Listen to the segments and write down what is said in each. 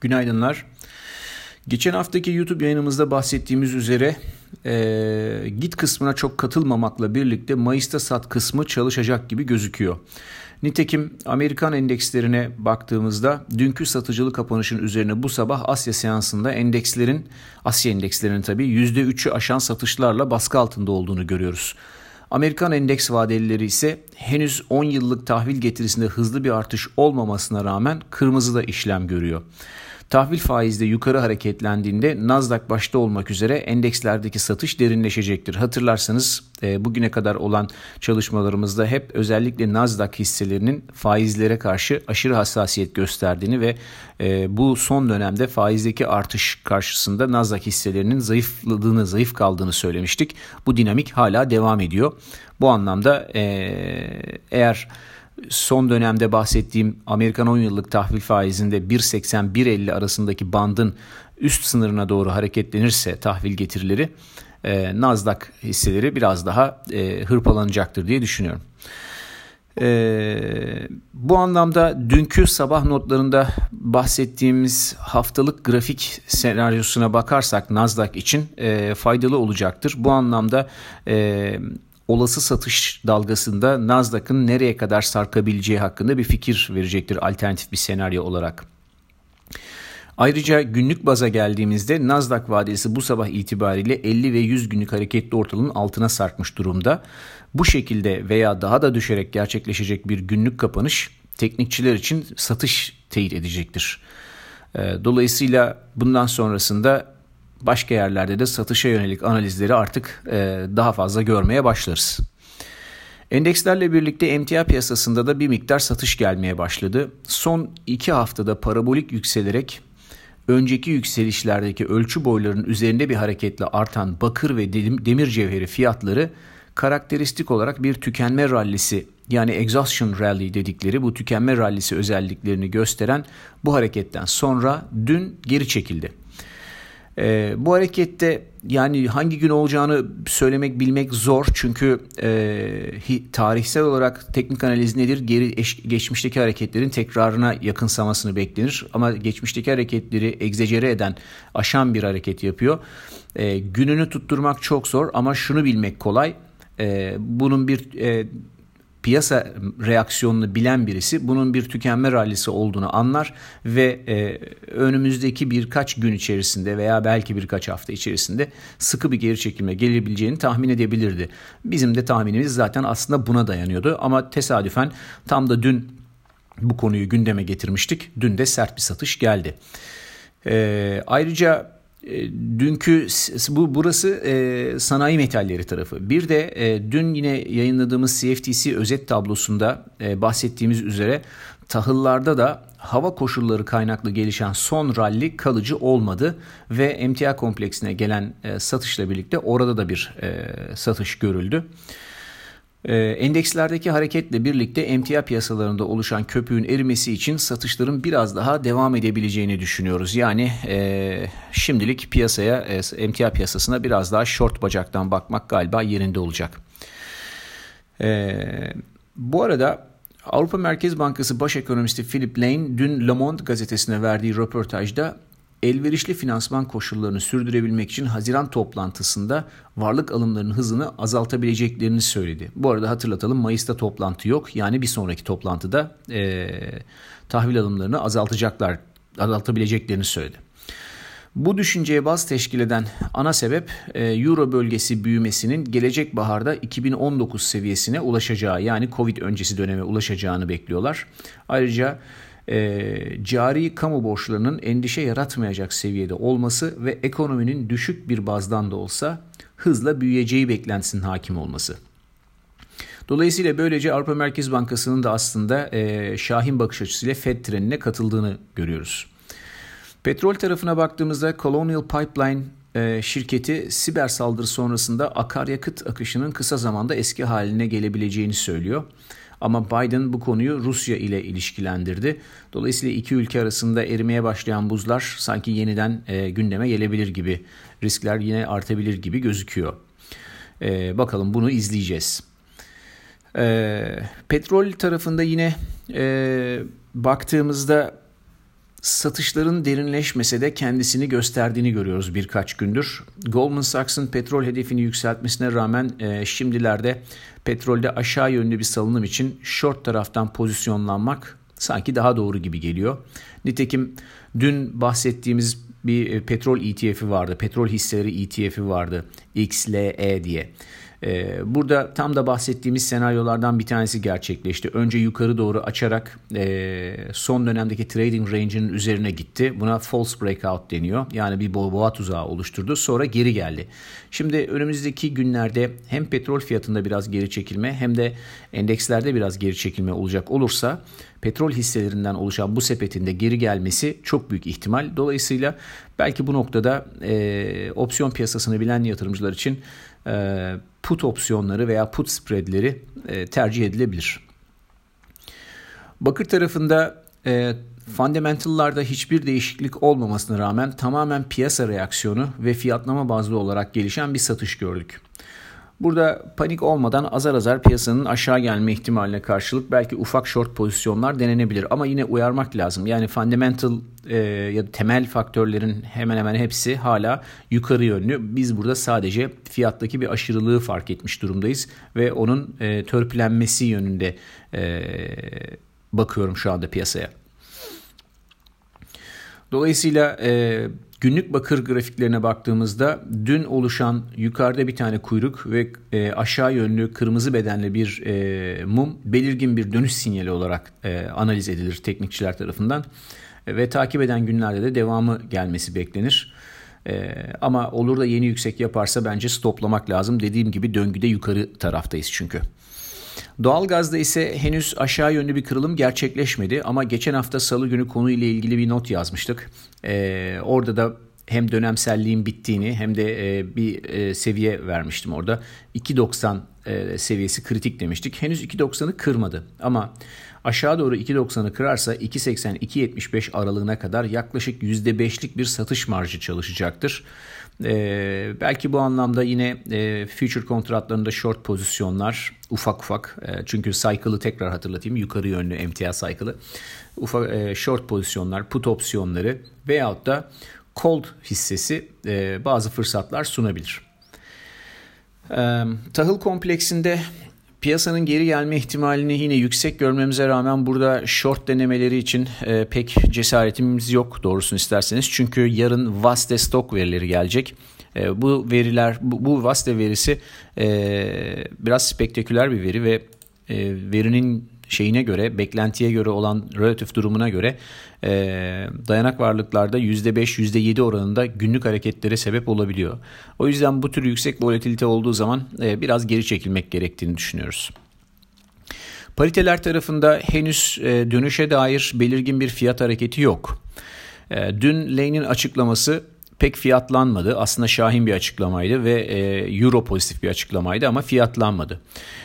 Günaydınlar. Geçen haftaki YouTube yayınımızda bahsettiğimiz üzere e, git kısmına çok katılmamakla birlikte Mayıs'ta sat kısmı çalışacak gibi gözüküyor. Nitekim Amerikan endekslerine baktığımızda dünkü satıcılı kapanışın üzerine bu sabah Asya seansında endekslerin Asya endekslerinin tabii %3'ü aşan satışlarla baskı altında olduğunu görüyoruz. Amerikan endeks vadelileri ise henüz 10 yıllık tahvil getirisinde hızlı bir artış olmamasına rağmen kırmızıda işlem görüyor. Tahvil faizde yukarı hareketlendiğinde Nasdaq başta olmak üzere endekslerdeki satış derinleşecektir. Hatırlarsanız e, bugüne kadar olan çalışmalarımızda hep özellikle Nasdaq hisselerinin faizlere karşı aşırı hassasiyet gösterdiğini ve e, bu son dönemde faizdeki artış karşısında Nasdaq hisselerinin zayıfladığını, zayıf kaldığını söylemiştik. Bu dinamik hala devam ediyor. Bu anlamda e, eğer son dönemde bahsettiğim Amerikan 10 yıllık tahvil faizinde 1.80-1.50 arasındaki bandın üst sınırına doğru hareketlenirse tahvil getirileri e, Nasdaq hisseleri biraz daha e, hırpalanacaktır diye düşünüyorum. E, bu anlamda dünkü sabah notlarında bahsettiğimiz haftalık grafik senaryosuna bakarsak Nasdaq için e, faydalı olacaktır. Bu anlamda e, olası satış dalgasında Nasdaq'ın nereye kadar sarkabileceği hakkında bir fikir verecektir alternatif bir senaryo olarak. Ayrıca günlük baza geldiğimizde Nasdaq vadesi bu sabah itibariyle 50 ve 100 günlük hareketli ortalığın altına sarkmış durumda. Bu şekilde veya daha da düşerek gerçekleşecek bir günlük kapanış teknikçiler için satış teyit edecektir. Dolayısıyla bundan sonrasında başka yerlerde de satışa yönelik analizleri artık e, daha fazla görmeye başlarız. Endekslerle birlikte emtia piyasasında da bir miktar satış gelmeye başladı. Son iki haftada parabolik yükselerek önceki yükselişlerdeki ölçü boylarının üzerinde bir hareketle artan bakır ve demir cevheri fiyatları karakteristik olarak bir tükenme rallisi yani exhaustion rally dedikleri bu tükenme rallisi özelliklerini gösteren bu hareketten sonra dün geri çekildi. E, bu harekette yani hangi gün olacağını söylemek bilmek zor çünkü e, tarihsel olarak teknik analiz nedir? Geri eş, geçmişteki hareketlerin tekrarına yakınsamasını beklenir ama geçmişteki hareketleri egzecere eden aşan bir hareket yapıyor. E, gününü tutturmak çok zor ama şunu bilmek kolay. E, bunun bir e, piyasa reaksiyonunu bilen birisi bunun bir tükenme rallisi olduğunu anlar ve e, önümüzdeki birkaç gün içerisinde veya belki birkaç hafta içerisinde sıkı bir geri çekilme gelebileceğini tahmin edebilirdi. Bizim de tahminimiz zaten aslında buna dayanıyordu ama tesadüfen tam da dün bu konuyu gündeme getirmiştik. Dün de sert bir satış geldi. E, ayrıca dünkü bu burası e, sanayi metalleri tarafı. Bir de e, dün yine yayınladığımız CFTC özet tablosunda e, bahsettiğimiz üzere tahıllarda da hava koşulları kaynaklı gelişen son ralli kalıcı olmadı ve emtia kompleksine gelen e, satışla birlikte orada da bir e, satış görüldü. Endekslerdeki hareketle birlikte emtia piyasalarında oluşan köpüğün erimesi için satışların biraz daha devam edebileceğini düşünüyoruz. Yani e, şimdilik piyasaya, e, emtia piyasasına biraz daha short bacaktan bakmak galiba yerinde olacak. E, bu arada Avrupa Merkez Bankası Baş Ekonomisti Philip Lane dün Le Monde gazetesine verdiği röportajda elverişli finansman koşullarını sürdürebilmek için Haziran toplantısında varlık alımlarının hızını azaltabileceklerini söyledi. Bu arada hatırlatalım Mayıs'ta toplantı yok. Yani bir sonraki toplantıda e, tahvil alımlarını azaltacaklar, azaltabileceklerini söyledi. Bu düşünceye baz teşkil eden ana sebep e, Euro bölgesi büyümesinin gelecek baharda 2019 seviyesine ulaşacağı yani Covid öncesi döneme ulaşacağını bekliyorlar. Ayrıca e, cari kamu borçlarının endişe yaratmayacak seviyede olması ve ekonominin düşük bir bazdan da olsa hızla büyüyeceği beklentisinin hakim olması. Dolayısıyla böylece Avrupa Merkez Bankası'nın da aslında e, şahin bakış açısıyla Fed trenine katıldığını görüyoruz. Petrol tarafına baktığımızda Colonial Pipeline e, şirketi siber saldırı sonrasında akaryakıt akışının kısa zamanda eski haline gelebileceğini söylüyor. Ama Biden bu konuyu Rusya ile ilişkilendirdi. Dolayısıyla iki ülke arasında erimeye başlayan buzlar sanki yeniden e, gündeme gelebilir gibi, riskler yine artabilir gibi gözüküyor. E, bakalım bunu izleyeceğiz. E, petrol tarafında yine e, baktığımızda satışların derinleşmese de kendisini gösterdiğini görüyoruz birkaç gündür. Goldman Sachs'ın petrol hedefini yükseltmesine rağmen e, şimdilerde petrolde aşağı yönlü bir salınım için short taraftan pozisyonlanmak sanki daha doğru gibi geliyor. Nitekim dün bahsettiğimiz bir e, petrol ETF'i vardı. Petrol hisseleri ETF'i vardı. XLE diye. Ee, burada tam da bahsettiğimiz senaryolardan bir tanesi gerçekleşti. Önce yukarı doğru açarak e, son dönemdeki trading range'inin üzerine gitti. Buna false breakout deniyor. Yani bir boğa tuzağı oluşturdu. Sonra geri geldi. Şimdi önümüzdeki günlerde hem petrol fiyatında biraz geri çekilme hem de endekslerde biraz geri çekilme olacak olursa petrol hisselerinden oluşan bu sepetinde geri gelmesi çok büyük ihtimal. Dolayısıyla belki bu noktada e, opsiyon piyasasını bilen yatırımcılar için e, put opsiyonları veya put spreadleri e, tercih edilebilir. Bakır tarafında e, fundamental'larda hiçbir değişiklik olmamasına rağmen tamamen piyasa reaksiyonu ve fiyatlama bazlı olarak gelişen bir satış gördük. Burada panik olmadan azar azar piyasanın aşağı gelme ihtimaline karşılık belki ufak short pozisyonlar denenebilir. Ama yine uyarmak lazım. Yani fundamental e, ya da temel faktörlerin hemen hemen hepsi hala yukarı yönlü. Biz burada sadece fiyattaki bir aşırılığı fark etmiş durumdayız. Ve onun e, törpülenmesi yönünde e, bakıyorum şu anda piyasaya. Dolayısıyla e, Günlük bakır grafiklerine baktığımızda dün oluşan yukarıda bir tane kuyruk ve e, aşağı yönlü kırmızı bedenli bir e, mum belirgin bir dönüş sinyali olarak e, analiz edilir teknikçiler tarafından e, ve takip eden günlerde de devamı gelmesi beklenir. E, ama olur da yeni yüksek yaparsa bence stoplamak lazım. Dediğim gibi döngüde yukarı taraftayız çünkü. Doğalgazda ise henüz aşağı yönlü bir kırılım gerçekleşmedi ama geçen hafta salı günü konuyla ilgili bir not yazmıştık. Ee, orada da hem dönemselliğin bittiğini hem de e, bir e, seviye vermiştim orada. 2.90 e, seviyesi kritik demiştik. Henüz 2.90'ı kırmadı ama aşağı doğru 2.90'ı kırarsa 2.80-2.75 aralığına kadar yaklaşık %5'lik bir satış marjı çalışacaktır. E, belki bu anlamda yine e, future kontratlarında short pozisyonlar ufak ufak e, çünkü cycle'ı tekrar hatırlatayım yukarı yönlü MTA cycle'ı ufak e, short pozisyonlar put opsiyonları veyahut da cold hissesi e, bazı fırsatlar sunabilir. E, tahıl kompleksinde Piyasanın geri gelme ihtimalini yine yüksek görmemize rağmen burada short denemeleri için e, pek cesaretimiz yok doğrusunu isterseniz. Çünkü yarın Vaste stok verileri gelecek. E, bu veriler, bu, bu Vaste verisi e, biraz spektaküler bir veri ve e, verinin şeyine göre, beklentiye göre olan relatif durumuna göre e, dayanak varlıklarda %5, %7 oranında günlük hareketlere sebep olabiliyor. O yüzden bu tür yüksek volatilite olduğu zaman e, biraz geri çekilmek gerektiğini düşünüyoruz. Pariteler tarafında henüz e, dönüşe dair belirgin bir fiyat hareketi yok. E, dün Lane'in açıklaması pek fiyatlanmadı. Aslında şahin bir açıklamaydı ve e, euro pozitif bir açıklamaydı ama fiyatlanmadı.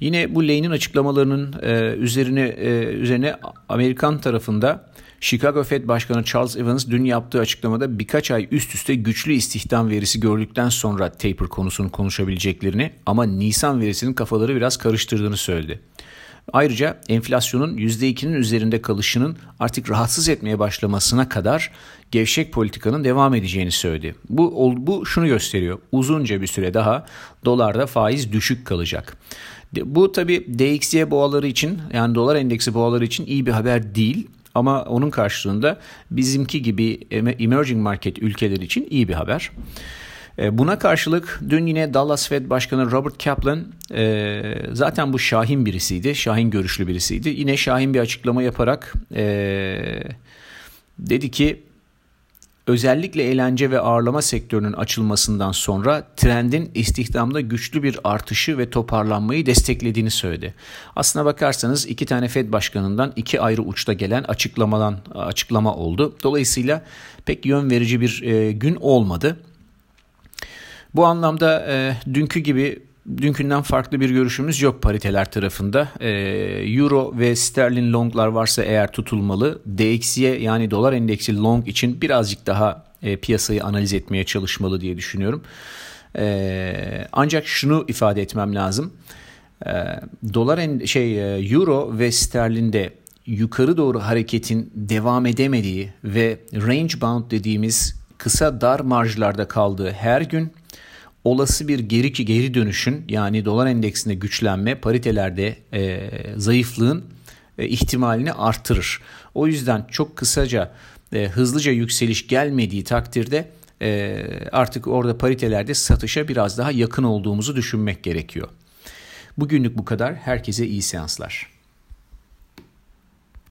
Yine bu Lane'in açıklamalarının e, üzerine e, üzerine Amerikan tarafında Chicago Fed Başkanı Charles Evans dün yaptığı açıklamada birkaç ay üst üste güçlü istihdam verisi gördükten sonra taper konusunu konuşabileceklerini ama Nisan verisinin kafaları biraz karıştırdığını söyledi. Ayrıca enflasyonun %2'nin üzerinde kalışının artık rahatsız etmeye başlamasına kadar gevşek politikanın devam edeceğini söyledi. Bu, bu şunu gösteriyor. Uzunca bir süre daha dolarda faiz düşük kalacak. Bu tabi DXY boğaları için yani dolar endeksi boğaları için iyi bir haber değil. Ama onun karşılığında bizimki gibi emerging market ülkeleri için iyi bir haber. E, buna karşılık dün yine Dallas Fed Başkanı Robert Kaplan e, zaten bu şahin birisiydi. Şahin görüşlü birisiydi. Yine şahin bir açıklama yaparak e, dedi ki özellikle eğlence ve ağırlama sektörünün açılmasından sonra trendin istihdamda güçlü bir artışı ve toparlanmayı desteklediğini söyledi. Aslına bakarsanız iki tane Fed başkanından iki ayrı uçta gelen açıklamadan açıklama oldu. Dolayısıyla pek yön verici bir gün olmadı. Bu anlamda e, dünkü gibi dünkünden farklı bir görüşümüz yok pariteler tarafında. E, Euro ve sterlin longlar varsa eğer tutulmalı. DXY yani dolar endeksi long için birazcık daha e, piyasayı analiz etmeye çalışmalı diye düşünüyorum. E, ancak şunu ifade etmem lazım. E, dolar en, şey e, Euro ve sterlinde yukarı doğru hareketin devam edemediği ve range bound dediğimiz kısa dar marjlarda kaldığı her gün olası bir geri ki geri dönüşün yani dolar endeksinde güçlenme paritelerde e, zayıflığın e, ihtimalini artırır. O yüzden çok kısaca e, hızlıca yükseliş gelmediği takdirde e, artık orada paritelerde satışa biraz daha yakın olduğumuzu düşünmek gerekiyor. Bugünlük bu kadar. Herkese iyi seanslar.